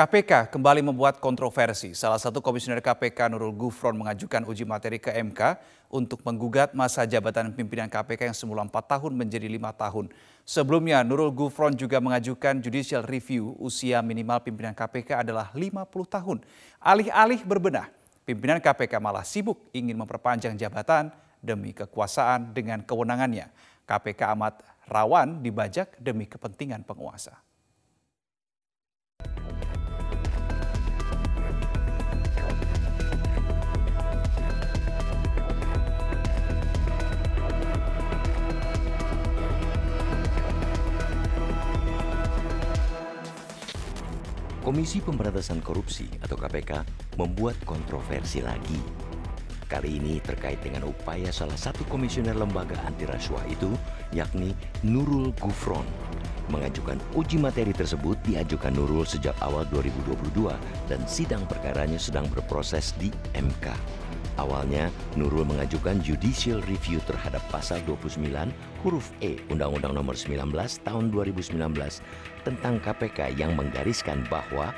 KPK kembali membuat kontroversi. Salah satu komisioner KPK Nurul Gufron mengajukan uji materi ke MK untuk menggugat masa jabatan pimpinan KPK yang semula 4 tahun menjadi lima tahun. Sebelumnya Nurul Gufron juga mengajukan judicial review usia minimal pimpinan KPK adalah 50 tahun. Alih-alih berbenah, pimpinan KPK malah sibuk ingin memperpanjang jabatan demi kekuasaan dengan kewenangannya. KPK amat rawan dibajak demi kepentingan penguasa. Komisi Pemberantasan Korupsi atau KPK membuat kontroversi lagi. Kali ini terkait dengan upaya salah satu komisioner lembaga anti rasuah itu, yakni Nurul Gufron. Mengajukan uji materi tersebut diajukan Nurul sejak awal 2022 dan sidang perkaranya sedang berproses di MK. Awalnya, Nurul mengajukan judicial review terhadap pasal 29 huruf E Undang-Undang Nomor 19 Tahun 2019 tentang KPK yang menggariskan bahwa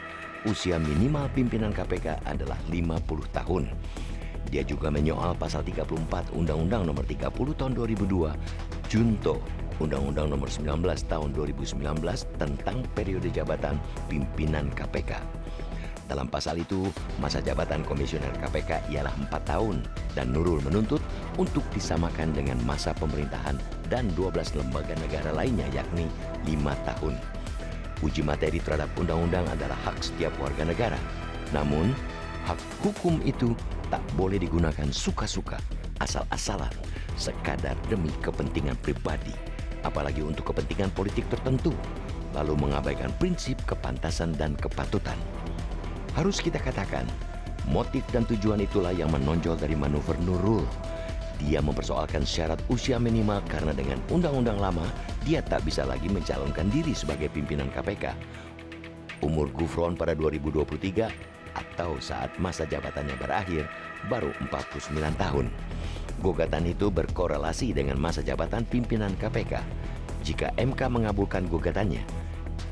usia minimal pimpinan KPK adalah 50 tahun. Dia juga menyoal pasal 34 Undang-Undang Nomor 30 Tahun 2002 Junto Undang-Undang Nomor 19 Tahun 2019 tentang periode jabatan pimpinan KPK. Dalam pasal itu, masa jabatan komisioner KPK ialah 4 tahun dan Nurul menuntut untuk disamakan dengan masa pemerintahan dan 12 lembaga negara lainnya yakni 5 tahun. Uji materi terhadap undang-undang adalah hak setiap warga negara. Namun, hak hukum itu tak boleh digunakan suka-suka, asal-asalan, sekadar demi kepentingan pribadi, apalagi untuk kepentingan politik tertentu, lalu mengabaikan prinsip kepantasan dan kepatutan. Harus kita katakan, motif dan tujuan itulah yang menonjol dari manuver Nurul. Dia mempersoalkan syarat usia minimal karena dengan undang-undang lama, dia tak bisa lagi mencalonkan diri sebagai pimpinan KPK. Umur Gufron pada 2023 atau saat masa jabatannya berakhir baru 49 tahun. Gugatan itu berkorelasi dengan masa jabatan pimpinan KPK. Jika MK mengabulkan gugatannya,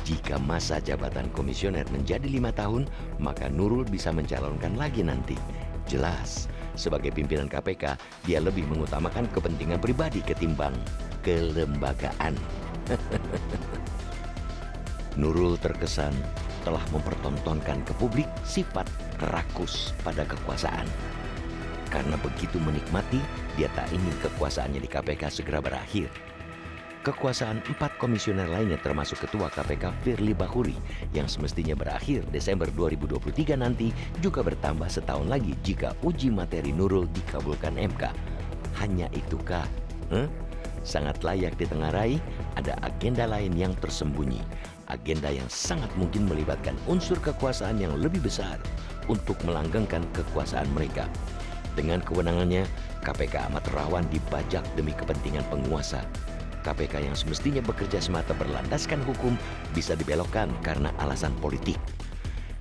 jika masa jabatan komisioner menjadi lima tahun, maka Nurul bisa mencalonkan lagi nanti. Jelas, sebagai pimpinan KPK, dia lebih mengutamakan kepentingan pribadi ketimbang kelembagaan. Nurul terkesan telah mempertontonkan ke publik sifat rakus pada kekuasaan. Karena begitu menikmati, dia tak ingin kekuasaannya di KPK segera berakhir kekuasaan empat komisioner lainnya termasuk Ketua KPK Firly Bahuri yang semestinya berakhir Desember 2023 nanti juga bertambah setahun lagi jika uji materi Nurul dikabulkan MK. Hanya itukah? Huh? Sangat layak ditengarai, ada agenda lain yang tersembunyi. Agenda yang sangat mungkin melibatkan unsur kekuasaan yang lebih besar untuk melanggengkan kekuasaan mereka. Dengan kewenangannya, KPK amat rawan dibajak demi kepentingan penguasa KPK yang semestinya bekerja semata berlandaskan hukum bisa dibelokkan karena alasan politik.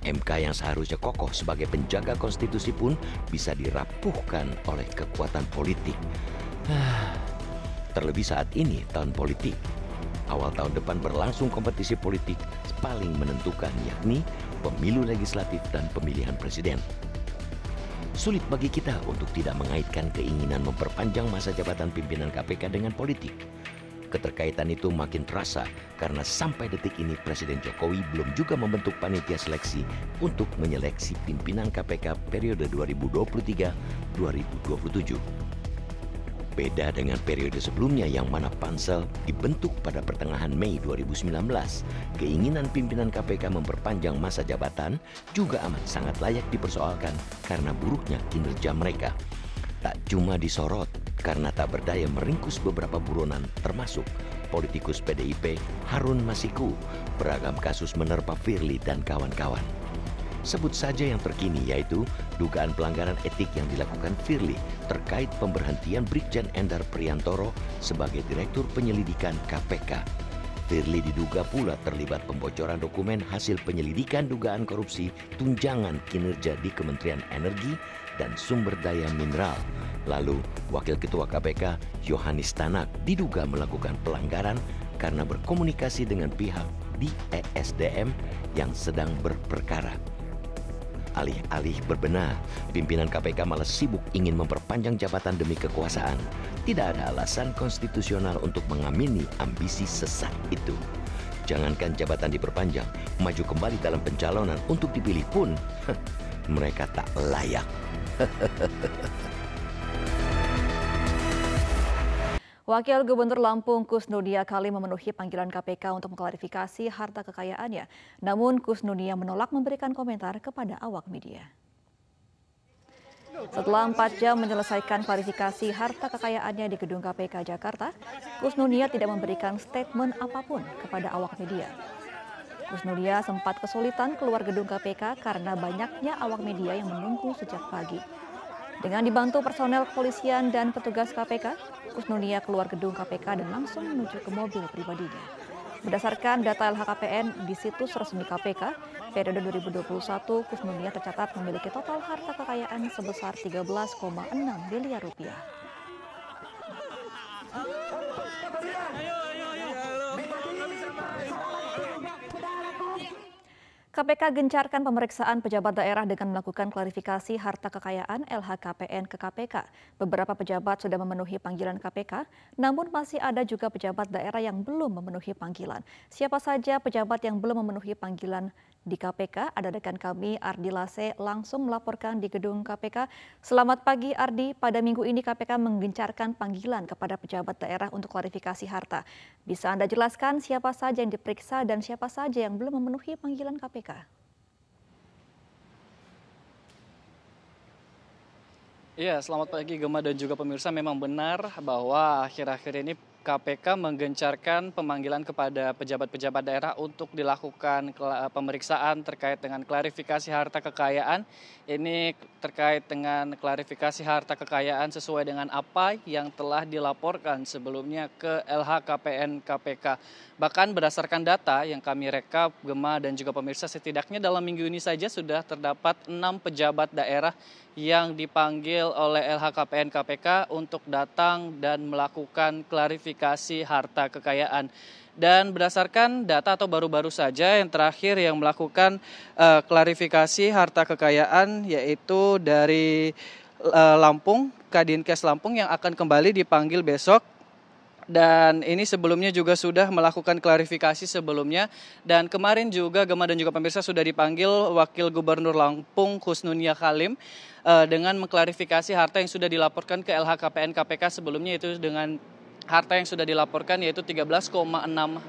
MK yang seharusnya kokoh sebagai penjaga konstitusi pun bisa dirapuhkan oleh kekuatan politik. Terlebih saat ini tahun politik. Awal tahun depan berlangsung kompetisi politik paling menentukan yakni pemilu legislatif dan pemilihan presiden. Sulit bagi kita untuk tidak mengaitkan keinginan memperpanjang masa jabatan pimpinan KPK dengan politik. Keterkaitan itu makin terasa karena sampai detik ini Presiden Jokowi belum juga membentuk panitia seleksi untuk menyeleksi pimpinan KPK periode 2023-2027. Beda dengan periode sebelumnya yang mana pansel dibentuk pada pertengahan Mei 2019, keinginan pimpinan KPK memperpanjang masa jabatan juga amat sangat layak dipersoalkan karena buruknya kinerja mereka. Tak cuma disorot, karena tak berdaya meringkus beberapa buronan termasuk politikus PDIP Harun Masiku, beragam kasus menerpa Firly dan kawan-kawan. Sebut saja yang terkini yaitu dugaan pelanggaran etik yang dilakukan Firly terkait pemberhentian Brigjen Endar Priantoro sebagai Direktur Penyelidikan KPK. Firly diduga pula terlibat pembocoran dokumen hasil penyelidikan dugaan korupsi tunjangan kinerja di Kementerian Energi dan Sumber Daya Mineral Lalu, Wakil Ketua KPK Yohanis Tanak diduga melakukan pelanggaran karena berkomunikasi dengan pihak di ESDM yang sedang berperkara. Alih-alih berbenah, pimpinan KPK malah sibuk ingin memperpanjang jabatan demi kekuasaan. Tidak ada alasan konstitusional untuk mengamini ambisi sesat itu. Jangankan jabatan diperpanjang, maju kembali dalam pencalonan untuk dipilih pun, mereka tak layak. Wakil Gubernur Lampung Kusnudia kali memenuhi panggilan KPK untuk mengklarifikasi harta kekayaannya. Namun Kusnudia menolak memberikan komentar kepada awak media. Setelah empat jam menyelesaikan klarifikasi harta kekayaannya di gedung KPK Jakarta, Kusnudia tidak memberikan statement apa pun kepada awak media. Kusnudia sempat kesulitan keluar gedung KPK karena banyaknya awak media yang menunggu sejak pagi. Dengan dibantu personel kepolisian dan petugas KPK, Kusnudia keluar gedung KPK dan langsung menuju ke mobil pribadinya. Berdasarkan data LHKPN di situs resmi KPK, periode 2021 Kusnudia tercatat memiliki total harta kekayaan sebesar 13,6 miliar rupiah. KPK gencarkan pemeriksaan pejabat daerah dengan melakukan klarifikasi harta kekayaan LHKPN ke KPK. Beberapa pejabat sudah memenuhi panggilan KPK, namun masih ada juga pejabat daerah yang belum memenuhi panggilan. Siapa saja pejabat yang belum memenuhi panggilan di KPK? Ada rekan kami Ardi Lase langsung melaporkan di gedung KPK. Selamat pagi Ardi, pada minggu ini KPK menggencarkan panggilan kepada pejabat daerah untuk klarifikasi harta. Bisa Anda jelaskan siapa saja yang diperiksa dan siapa saja yang belum memenuhi panggilan KPK? Iya, selamat pagi Gema dan juga pemirsa. Memang benar bahwa akhir-akhir ini KPK menggencarkan pemanggilan kepada pejabat-pejabat daerah untuk dilakukan pemeriksaan terkait dengan klarifikasi harta kekayaan. Ini terkait dengan klarifikasi harta kekayaan sesuai dengan apa yang telah dilaporkan sebelumnya ke LHKPN KPK. Bahkan berdasarkan data yang kami rekap, Gema dan juga pemirsa, setidaknya dalam minggu ini saja sudah terdapat enam pejabat daerah yang dipanggil oleh LHKPN KPK untuk datang dan melakukan klarifikasi harta kekayaan. Dan berdasarkan data atau baru-baru saja yang terakhir yang melakukan uh, klarifikasi harta kekayaan yaitu dari uh, Lampung, Kadinkes Lampung yang akan kembali dipanggil besok dan ini sebelumnya juga sudah melakukan klarifikasi sebelumnya dan kemarin juga Gema dan juga pemirsa sudah dipanggil Wakil Gubernur Lampung Kusnunia Kalim uh, dengan mengklarifikasi harta yang sudah dilaporkan ke LHKPN KPK sebelumnya itu dengan harta yang sudah dilaporkan yaitu 13,6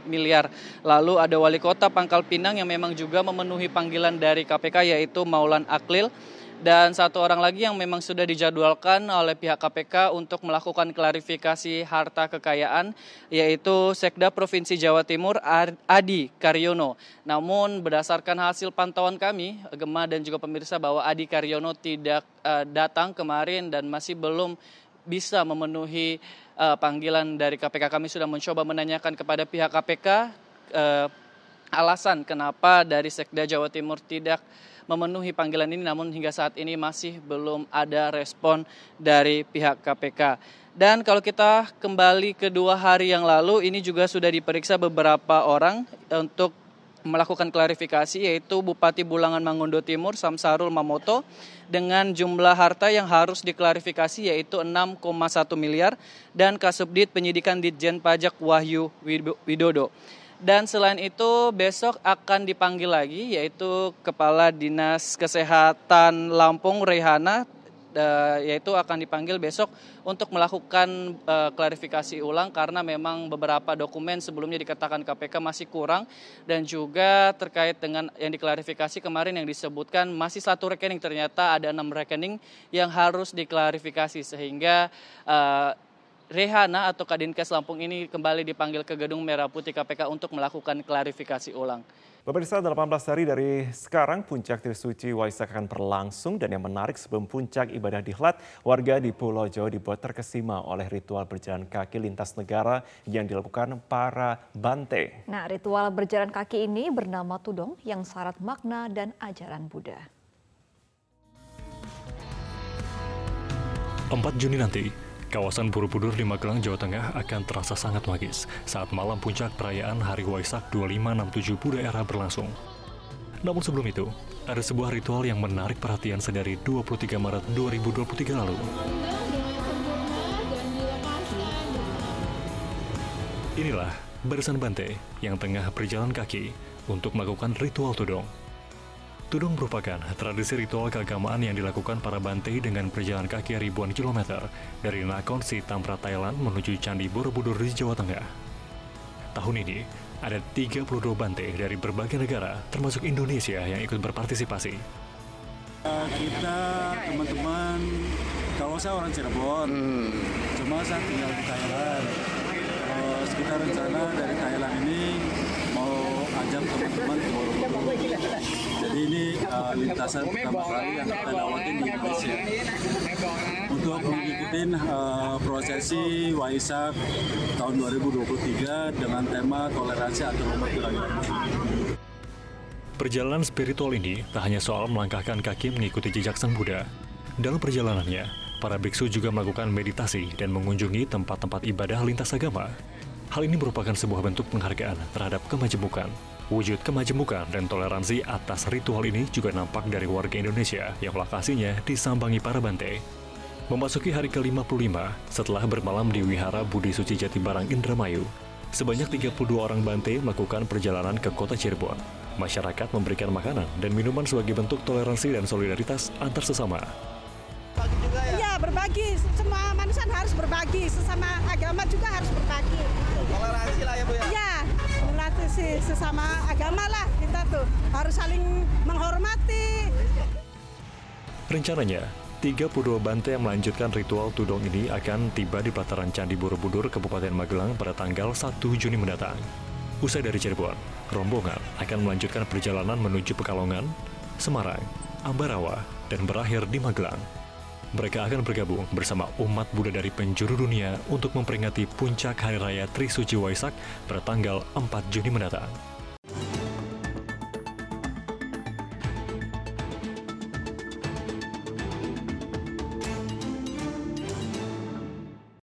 miliar. Lalu ada wali kota Pangkal Pinang yang memang juga memenuhi panggilan dari KPK yaitu Maulan Aklil dan satu orang lagi yang memang sudah dijadwalkan oleh pihak KPK untuk melakukan klarifikasi harta kekayaan yaitu Sekda Provinsi Jawa Timur Adi Karyono. Namun berdasarkan hasil pantauan kami, Gema dan juga pemirsa bahwa Adi Karyono tidak uh, datang kemarin dan masih belum bisa memenuhi uh, panggilan dari KPK. Kami sudah mencoba menanyakan kepada pihak KPK uh, eh, alasan kenapa dari Sekda Jawa Timur tidak memenuhi panggilan ini namun hingga saat ini masih belum ada respon dari pihak KPK. Dan kalau kita kembali ke dua hari yang lalu ini juga sudah diperiksa beberapa orang untuk melakukan klarifikasi yaitu Bupati Bulangan Mangundo Timur Samsarul Mamoto dengan jumlah harta yang harus diklarifikasi yaitu 6,1 miliar dan Kasubdit Penyidikan Ditjen Pajak Wahyu Widodo. Dan selain itu besok akan dipanggil lagi yaitu Kepala Dinas Kesehatan Lampung Rehana yaitu akan dipanggil besok untuk melakukan uh, klarifikasi ulang karena memang beberapa dokumen sebelumnya dikatakan KPK masih kurang dan juga terkait dengan yang diklarifikasi kemarin yang disebutkan masih satu rekening ternyata ada enam rekening yang harus diklarifikasi sehingga uh, Rehana atau Kadinkes Lampung ini kembali dipanggil ke Gedung Merah Putih KPK untuk melakukan klarifikasi ulang. Pemirsa, 18 hari dari sekarang puncak Trisuci Waisak akan berlangsung dan yang menarik sebelum puncak ibadah dihlat, warga di Pulau Jawa dibuat terkesima oleh ritual berjalan kaki lintas negara yang dilakukan para bante. Nah, ritual berjalan kaki ini bernama Tudong yang syarat makna dan ajaran Buddha. 4 Juni nanti, Kawasan Borobudur di Magelang, Jawa Tengah akan terasa sangat magis saat malam puncak perayaan Hari Waisak 2567 Buddha Era berlangsung. Namun sebelum itu, ada sebuah ritual yang menarik perhatian sedari 23 Maret 2023 lalu. Inilah barisan bante yang tengah berjalan kaki untuk melakukan ritual tudong. Tudong merupakan tradisi ritual keagamaan yang dilakukan para bante dengan berjalan kaki ribuan kilometer dari Nakhon Si Tampra, Thailand menuju Candi Borobudur di Jawa Tengah. Tahun ini, ada 32 bante dari berbagai negara, termasuk Indonesia yang ikut berpartisipasi. Kita teman-teman, kalau saya orang Cirebon, cuma saya tinggal di Thailand. Terus kita rencana dari Thailand ini mau ajak teman-teman ke Borobudur. Jadi ini uh, lintasan pertama kali yang kita lewatin di Indonesia. Untuk mengikuti uh, prosesi Waisak tahun 2023 dengan tema toleransi antar umat beragama. Perjalanan spiritual ini tak hanya soal melangkahkan kaki mengikuti jejak Sang Buddha. Dalam perjalanannya, para biksu juga melakukan meditasi dan mengunjungi tempat-tempat ibadah lintas agama. Hal ini merupakan sebuah bentuk penghargaan terhadap kemajemukan. Wujud kemajemukan dan toleransi atas ritual ini juga nampak dari warga Indonesia yang lokasinya disambangi para bante. Memasuki hari ke-55 setelah bermalam di Wihara Budi Suci Jatibarang Indramayu, sebanyak 32 orang bante melakukan perjalanan ke kota Cirebon. Masyarakat memberikan makanan dan minuman sebagai bentuk toleransi dan solidaritas antar sesama. Iya berbagi, semua manusia harus berbagi, sesama agama juga harus berbagi. Toleransi lah ya Bu ya? Iya, melatih si- sesama agama lah kita tuh harus saling menghormati. Rencananya, 32 bante yang melanjutkan ritual tudong ini akan tiba di pelataran Candi Borobudur, Kabupaten Magelang pada tanggal 1 Juni mendatang. Usai dari Cirebon, rombongan akan melanjutkan perjalanan menuju Pekalongan, Semarang, Ambarawa, dan berakhir di Magelang. Mereka akan bergabung bersama umat Buddha dari penjuru dunia untuk memperingati puncak Hari Raya Trisuci Waisak pada tanggal 4 Juni mendatang.